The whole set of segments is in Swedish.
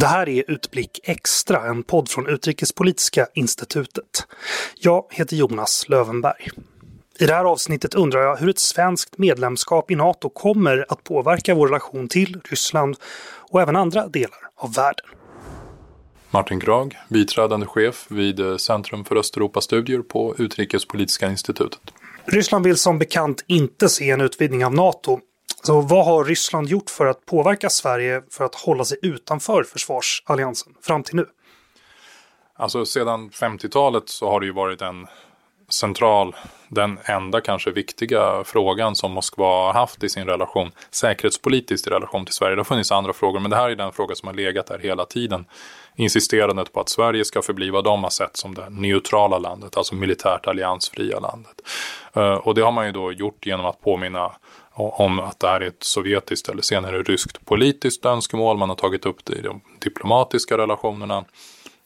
Det här är Utblick Extra, en podd från Utrikespolitiska institutet. Jag heter Jonas Lövenberg. I det här avsnittet undrar jag hur ett svenskt medlemskap i NATO kommer att påverka vår relation till Ryssland och även andra delar av världen. Martin Krag, biträdande chef vid Centrum för Östeuropastudier på Utrikespolitiska institutet. Ryssland vill som bekant inte se en utvidgning av NATO. Så vad har Ryssland gjort för att påverka Sverige för att hålla sig utanför försvarsalliansen fram till nu? Alltså sedan 50-talet så har det ju varit en central, den enda kanske viktiga frågan som Moskva har haft i sin relation, säkerhetspolitiskt i relation till Sverige. Det har funnits andra frågor, men det här är den fråga som har legat där hela tiden. Insisterandet på att Sverige ska förbli vad de har sett som det neutrala landet, alltså militärt alliansfria landet. Eh, och det har man ju då gjort genom att påminna om att det här är ett sovjetiskt eller senare ryskt politiskt önskemål. Man har tagit upp det i de diplomatiska relationerna.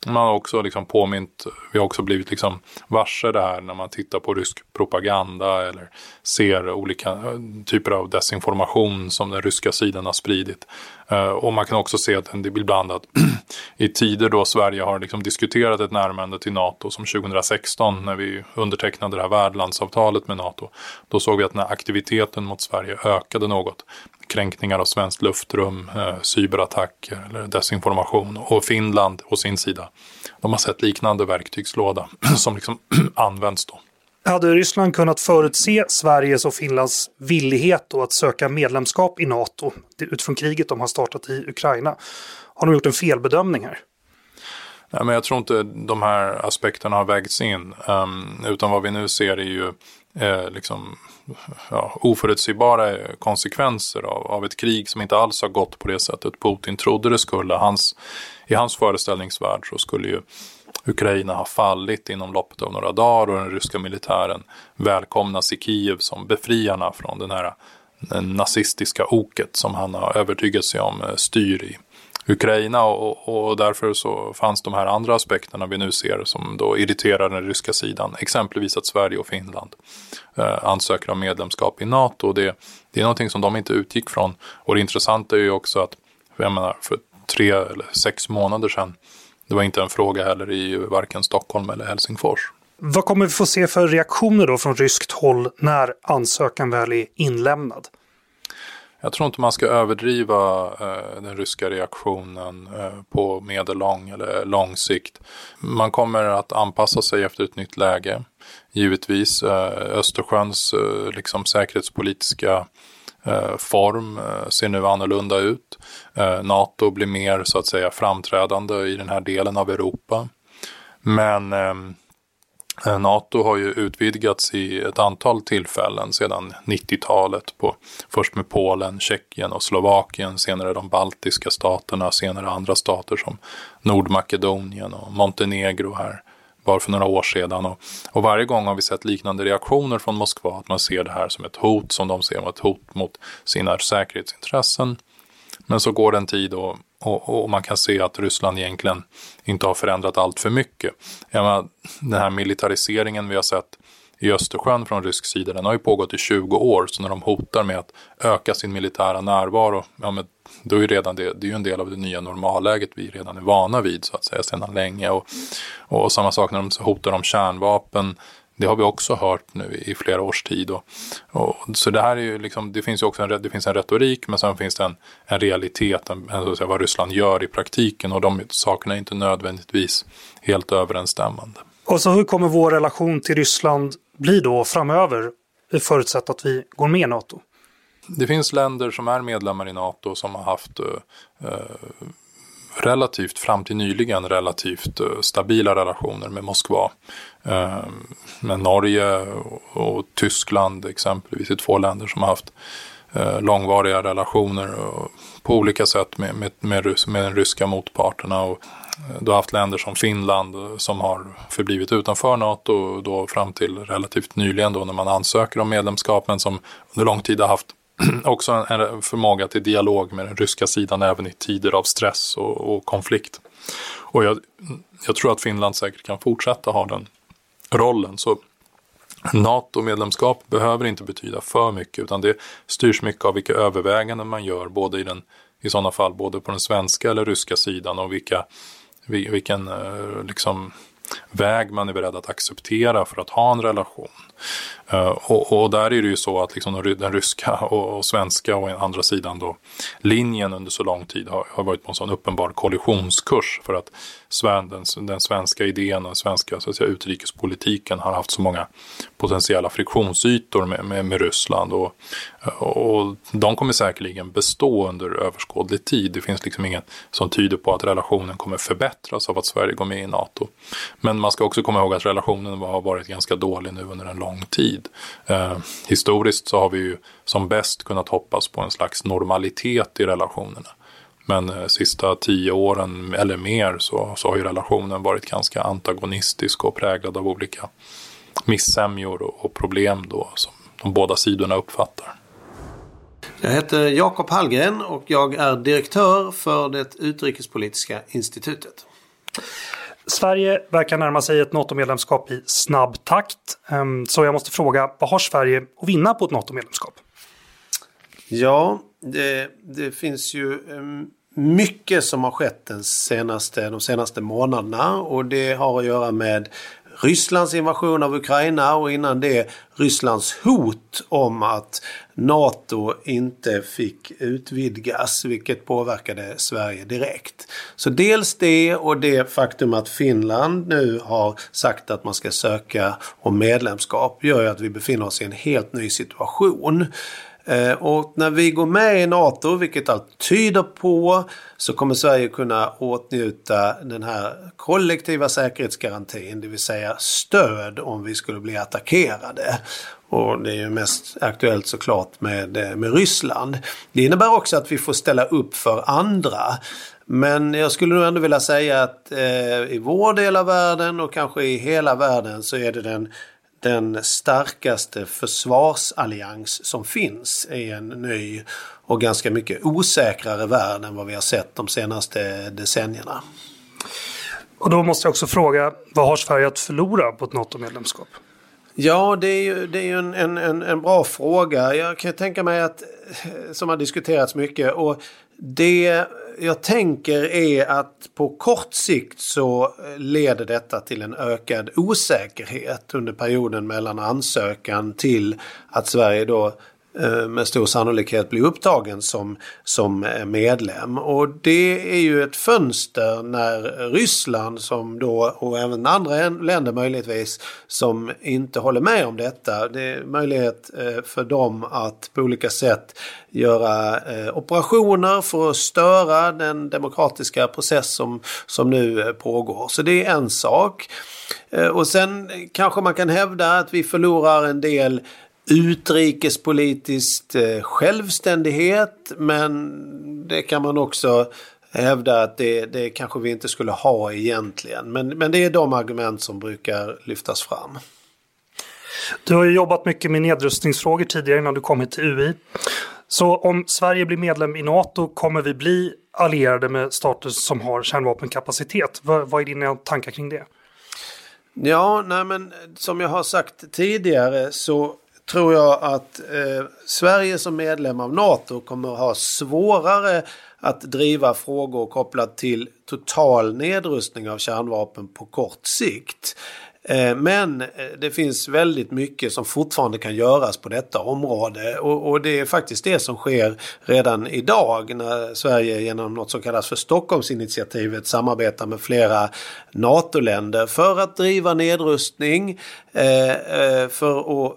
Man har också liksom påmint, vi har också blivit liksom varse det här när man tittar på rysk propaganda eller ser olika eh, typer av desinformation som den ryska sidan har spridit. Eh, och man kan också se att det ibland att i tider då Sverige har liksom diskuterat ett närmande till NATO som 2016 när vi undertecknade det här värdlandsavtalet med NATO. Då såg vi att den här aktiviteten mot Sverige ökade något kränkningar av svenskt luftrum, eh, cyberattacker eller desinformation. Och Finland å sin sida, de har sett liknande verktygslåda som liksom används då. Hade Ryssland kunnat förutse Sveriges och Finlands villighet att söka medlemskap i NATO utifrån kriget de har startat i Ukraina? Har de gjort en felbedömning här? Nej, men jag tror inte de här aspekterna har vägts in. Um, utan vad vi nu ser är ju eh, liksom, ja, oförutsägbara konsekvenser av, av ett krig som inte alls har gått på det sättet Putin trodde det skulle. Hans, I hans föreställningsvärld så skulle ju Ukraina ha fallit inom loppet av några dagar och den ryska militären välkomnas i Kiev som befriarna från den här eh, nazistiska oket som han har övertygat sig om eh, styr i Ukraina och, och därför så fanns de här andra aspekterna vi nu ser som då irriterar den ryska sidan. Exempelvis att Sverige och Finland eh, ansöker om medlemskap i NATO. Det, det är någonting som de inte utgick från. Och det intressanta är ju också att, för jag menar, för tre eller sex månader sedan, det var inte en fråga heller i varken Stockholm eller Helsingfors. Vad kommer vi få se för reaktioner då från ryskt håll när ansökan väl är inlämnad? Jag tror inte man ska överdriva eh, den ryska reaktionen eh, på medellång eller lång sikt. Man kommer att anpassa sig efter ett nytt läge. Givetvis eh, Östersjöns eh, liksom säkerhetspolitiska eh, form eh, ser nu annorlunda ut. NATO blir mer så att säga framträdande i den här delen av Europa. Men Eh, Eh, NATO har ju utvidgats i ett antal tillfällen sedan 90-talet. På, först med Polen, Tjeckien och Slovakien, senare de baltiska staterna, senare andra stater som Nordmakedonien och Montenegro här bara för några år sedan. Och, och, varje gång har vi sett liknande reaktioner från Moskva, att man ser det här som ett hot som de ser som ett hot mot sina säkerhetsintressen. Men så går det en tid och och, och, man kan se att Ryssland egentligen inte har förändrat allt för mycket. Menar, den här militariseringen vi har sett i Östersjön från rysk sida, den har ju pågått i 20 år. Så när de hotar med att öka sin militära närvaro, ja, men då är ju redan det, det är ju en del av det nya normalläget vi redan är vana vid så att säga sedan länge. Och, och samma sak när de hotar om kärnvapen det har vi också hört nu i flera års tid. Och, och, så det här är ju liksom, det finns ju också en, det finns en retorik men sen finns det en, en realitet, en, en, säga, vad Ryssland gör i praktiken och de sakerna är inte nödvändigtvis helt överensstämmande. Och så hur kommer vår relation till Ryssland bli då framöver, förutsatt att vi går med i NATO? Det finns länder som är medlemmar i NATO som har haft uh, relativt, fram till nyligen, relativt eh, stabila relationer med Moskva. Ehm, med Norge och, Tyskland exempelvis är två länder som har haft eh, långvariga relationer på olika sätt med, med, med, med den ryska motparterna. Och, eh, du har haft länder som Finland som har förblivit utanför NATO då fram till relativt nyligen då när man ansöker om medlemskap men som under lång tid har haft också en förmåga till dialog med den ryska sidan även i tider av stress och, och konflikt. Och jag, jag, tror att Finland säkert kan fortsätta ha den rollen. Så NATO-medlemskap behöver inte betyda för mycket utan det styrs mycket av vilka överväganden man gör både i den i sådana fall både på den svenska eller ryska sidan och vilka, vilken eh, liksom, väg man är beredd att acceptera för att ha en relation. Eh, och, och, där är det ju så att liksom den ryska och, och, svenska och andra sidan då linjen under så lång tid har, har varit på en sån uppenbar kollisionskurs för att den, den svenska idén och den svenska så att säga, utrikespolitiken har haft så många potentiella friktionsytor med, med, med Ryssland och, och de kommer säkerligen bestå under överskådlig tid. Det finns liksom inget som tyder på att relationen kommer förbättras av att Sverige går med i NATO. Men man ska också komma ihåg att relationen har varit ganska dålig nu under en lång lång tid. Eh, historiskt så har vi ju som bäst kunnat hoppas på en slags normalitet i relationerna. Men eh, sista tio åren eller mer så, så har ju relationen varit ganska antagonistisk och präglad av olika missämjor och, och problem då som de båda sidorna uppfattar. Jag heter Jakob Hallgren och jag är direktör för det utrikespolitiska institutet. Sverige verkar närma sig ett NATO-medlemskap i snabb takt. Ehm, så jag måste fråga, vad har Sverige att vinna på ett NATO-medlemskap? Ja, det, det, finns ju ehm, mycket som har skett den senaste, de senaste månaderna och det har att göra med Rysslands invasion av Ukraina och innan det Rysslands hot om att NATO inte fick utvidgas vilket påverkade Sverige direkt. Så dels det och det faktum att Finland nu har sagt att man ska söka om medlemskap gör ju att vi befinner oss i en helt ny situation. Eh, och när vi går med i NATO, vilket allt tyder på, så kommer Sverige kunna åtnjuta den här kollektiva säkerhetsgarantin, det vill säga stöd om vi skulle bli attackerade. Och det är ju mest aktuellt såklart med, eh, med Ryssland. Det innebär också att vi får ställa upp för andra. Men jag skulle nog ändå vilja säga att eh, i vår del av världen och kanske i hela världen så är det den den starkaste försvarsallians som finns i en ny och ganska mycket osäkrare värld än vad vi har sett de senaste decennierna. Och då måste jag också fråga, vad har Sverige att förlora på ett NATO-medlemskap? Ja, det är ju, det är ju en, en, en bra fråga. Jag kan tänka mig att, som har diskuterats mycket, och det jag tänker är att på kort sikt så eh, leder detta till en ökad osäkerhet under perioden mellan ansökan till att Sverige då Eh, Eh, med stor sannolikhet bli upptagen som, som eh, medlem. Och det är ju ett fönster när Ryssland som då och även andra länder möjligtvis som inte håller med om detta. Det är möjlighet eh, för dem att på olika sätt göra operationer för att störa den demokratiska process som, som nu pågår. Så det är en sak. Och sen kanske man kan hävda att vi förlorar en del utrikespolitiskt eh, självständighet men det kan man också hävda att det, det kanske vi inte skulle ha egentligen. Men, men det är de argument som brukar lyftas fram. Du har ju jobbat mycket med nedrustningsfrågor tidigare innan du kom hit till UI. Så om Sverige blir medlem i NATO kommer vi bli allierade med stater som har kärnvapenkapacitet. Vad, vad är dina tankar kring det? Ja, nej men som jag har sagt tidigare så tror jag att eh, Sverige som medlem av NATO kommer ha svårare att driva frågor kopplat till total nedrustning av kärnvapen på kort sikt. Eh, men eh, det finns väldigt mycket som fortfarande kan göras på detta område och, och, det är faktiskt det som sker redan idag när Sverige genom något som kallas för Stockholmsinitiativet samarbetar med flera NATO-länder för att driva nedrustning, eh, eh för att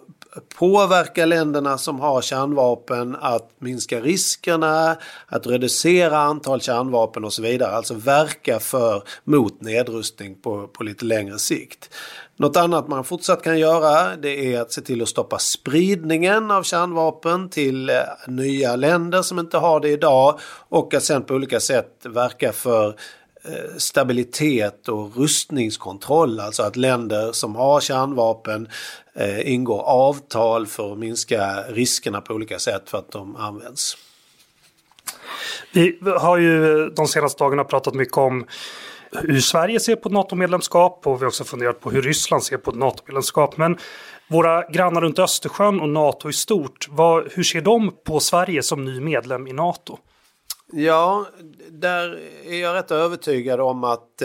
påverka länderna som har kärnvapen att minska riskerna, att reducera antal kärnvapen och så vidare. Alltså verka för mot nedrustning på, på lite längre sikt. Något annat man fortsatt kan göra det är att se till att stoppa spridningen av kärnvapen till eh, nya länder som inte har det idag och att sen på olika sätt verka för Eh, stabilitet och rustningskontroll. Alltså att länder som har kärnvapen eh, ingår avtal för att minska riskerna på olika sätt för att de används. Vi har ju de senaste dagarna pratat mycket om hur Sverige ser på ett NATO-medlemskap och vi har också funderat på hur Ryssland ser på ett NATO-medlemskap. Men våra grannar runt Östersjön och NATO i stort, vad, hur ser de på Sverige som ny medlem i NATO? Ja, där är jag rätt övertygad om att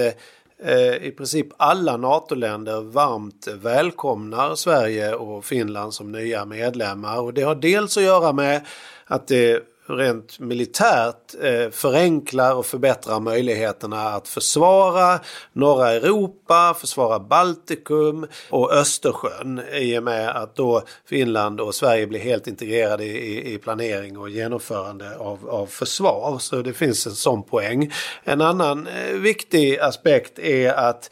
eh, i princip alla NATO-länder varmt välkomnar Sverige och Finland som nya medlemmar. Och det har dels att göra med att det rent militärt eh, förenklar och förbättrar möjligheterna att försvara norra Europa, försvara Baltikum och Östersjön i och med att då Finland och Sverige blir helt integrerade i, i planering och genomförande av, av försvar. Så det finns en sån poäng. En annan eh, viktig aspekt är att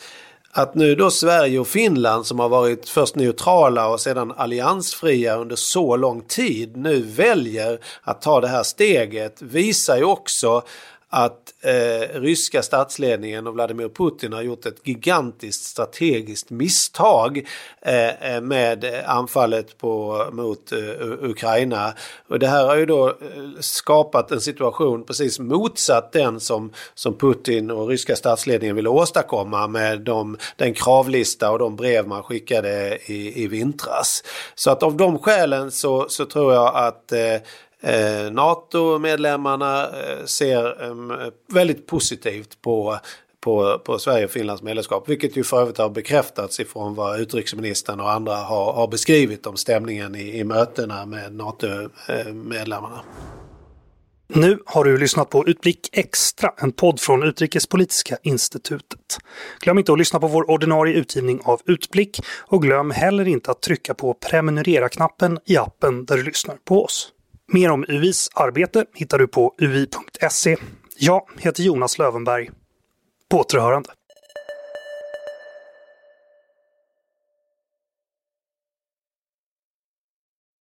att nu då Sverige och Finland som har varit först neutrala och sedan alliansfria under så lång tid nu väljer att ta det här steget visar ju också att eh, ryska statsledningen och Vladimir Putin har gjort ett gigantiskt strategiskt misstag eh, eh med anfallet på, mot eh, Ukraina. Och det här har ju då eh, skapat en situation precis motsatt den som, som Putin och ryska statsledningen ville åstadkomma med de, den kravlista och de brev man skickade i, i vintras. Så att av de skälen så, så tror jag att eh, eh, NATO-medlemmarna eh, ser väldigt positivt på på, på Sverige och Finlands medlemskap. Vilket ju för övrigt har bekräftats ifrån vad utrikesministern och andra har, har beskrivit om stämningen i, i mötena med NATO-medlemmarna. Eh, nu har du lyssnat på Utblick Extra, en podd från Utrikespolitiska institutet. Glöm inte att lyssna på vår ordinarie utgivning av Utblick och glöm heller inte att trycka på prenumerera-knappen i appen där du lyssnar på oss. Mer om UIs arbete hittar du på ui.se. Jag heter Jonas Lövenberg. På återhörande.